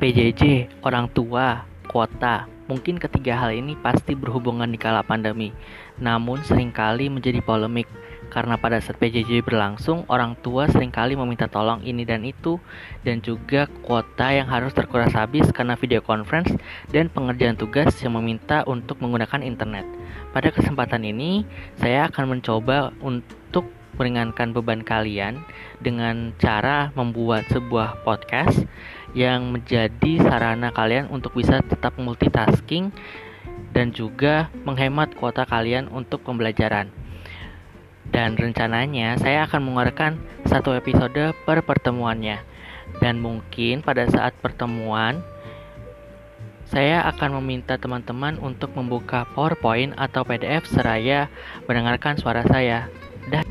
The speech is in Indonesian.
PJJ, orang tua, kuota. Mungkin ketiga hal ini pasti berhubungan di kala pandemi, namun sering kali menjadi polemik karena pada saat PJJ berlangsung, orang tua sering kali meminta tolong ini dan itu, dan juga kuota yang harus terkuras habis karena video conference dan pengerjaan tugas yang meminta untuk menggunakan internet. Pada kesempatan ini, saya akan mencoba untuk meringankan beban kalian dengan cara membuat sebuah podcast yang menjadi sarana kalian untuk bisa tetap multitasking dan juga menghemat kuota kalian untuk pembelajaran. Dan rencananya saya akan mengeluarkan satu episode per pertemuannya. Dan mungkin pada saat pertemuan saya akan meminta teman-teman untuk membuka PowerPoint atau PDF seraya mendengarkan suara saya. Dan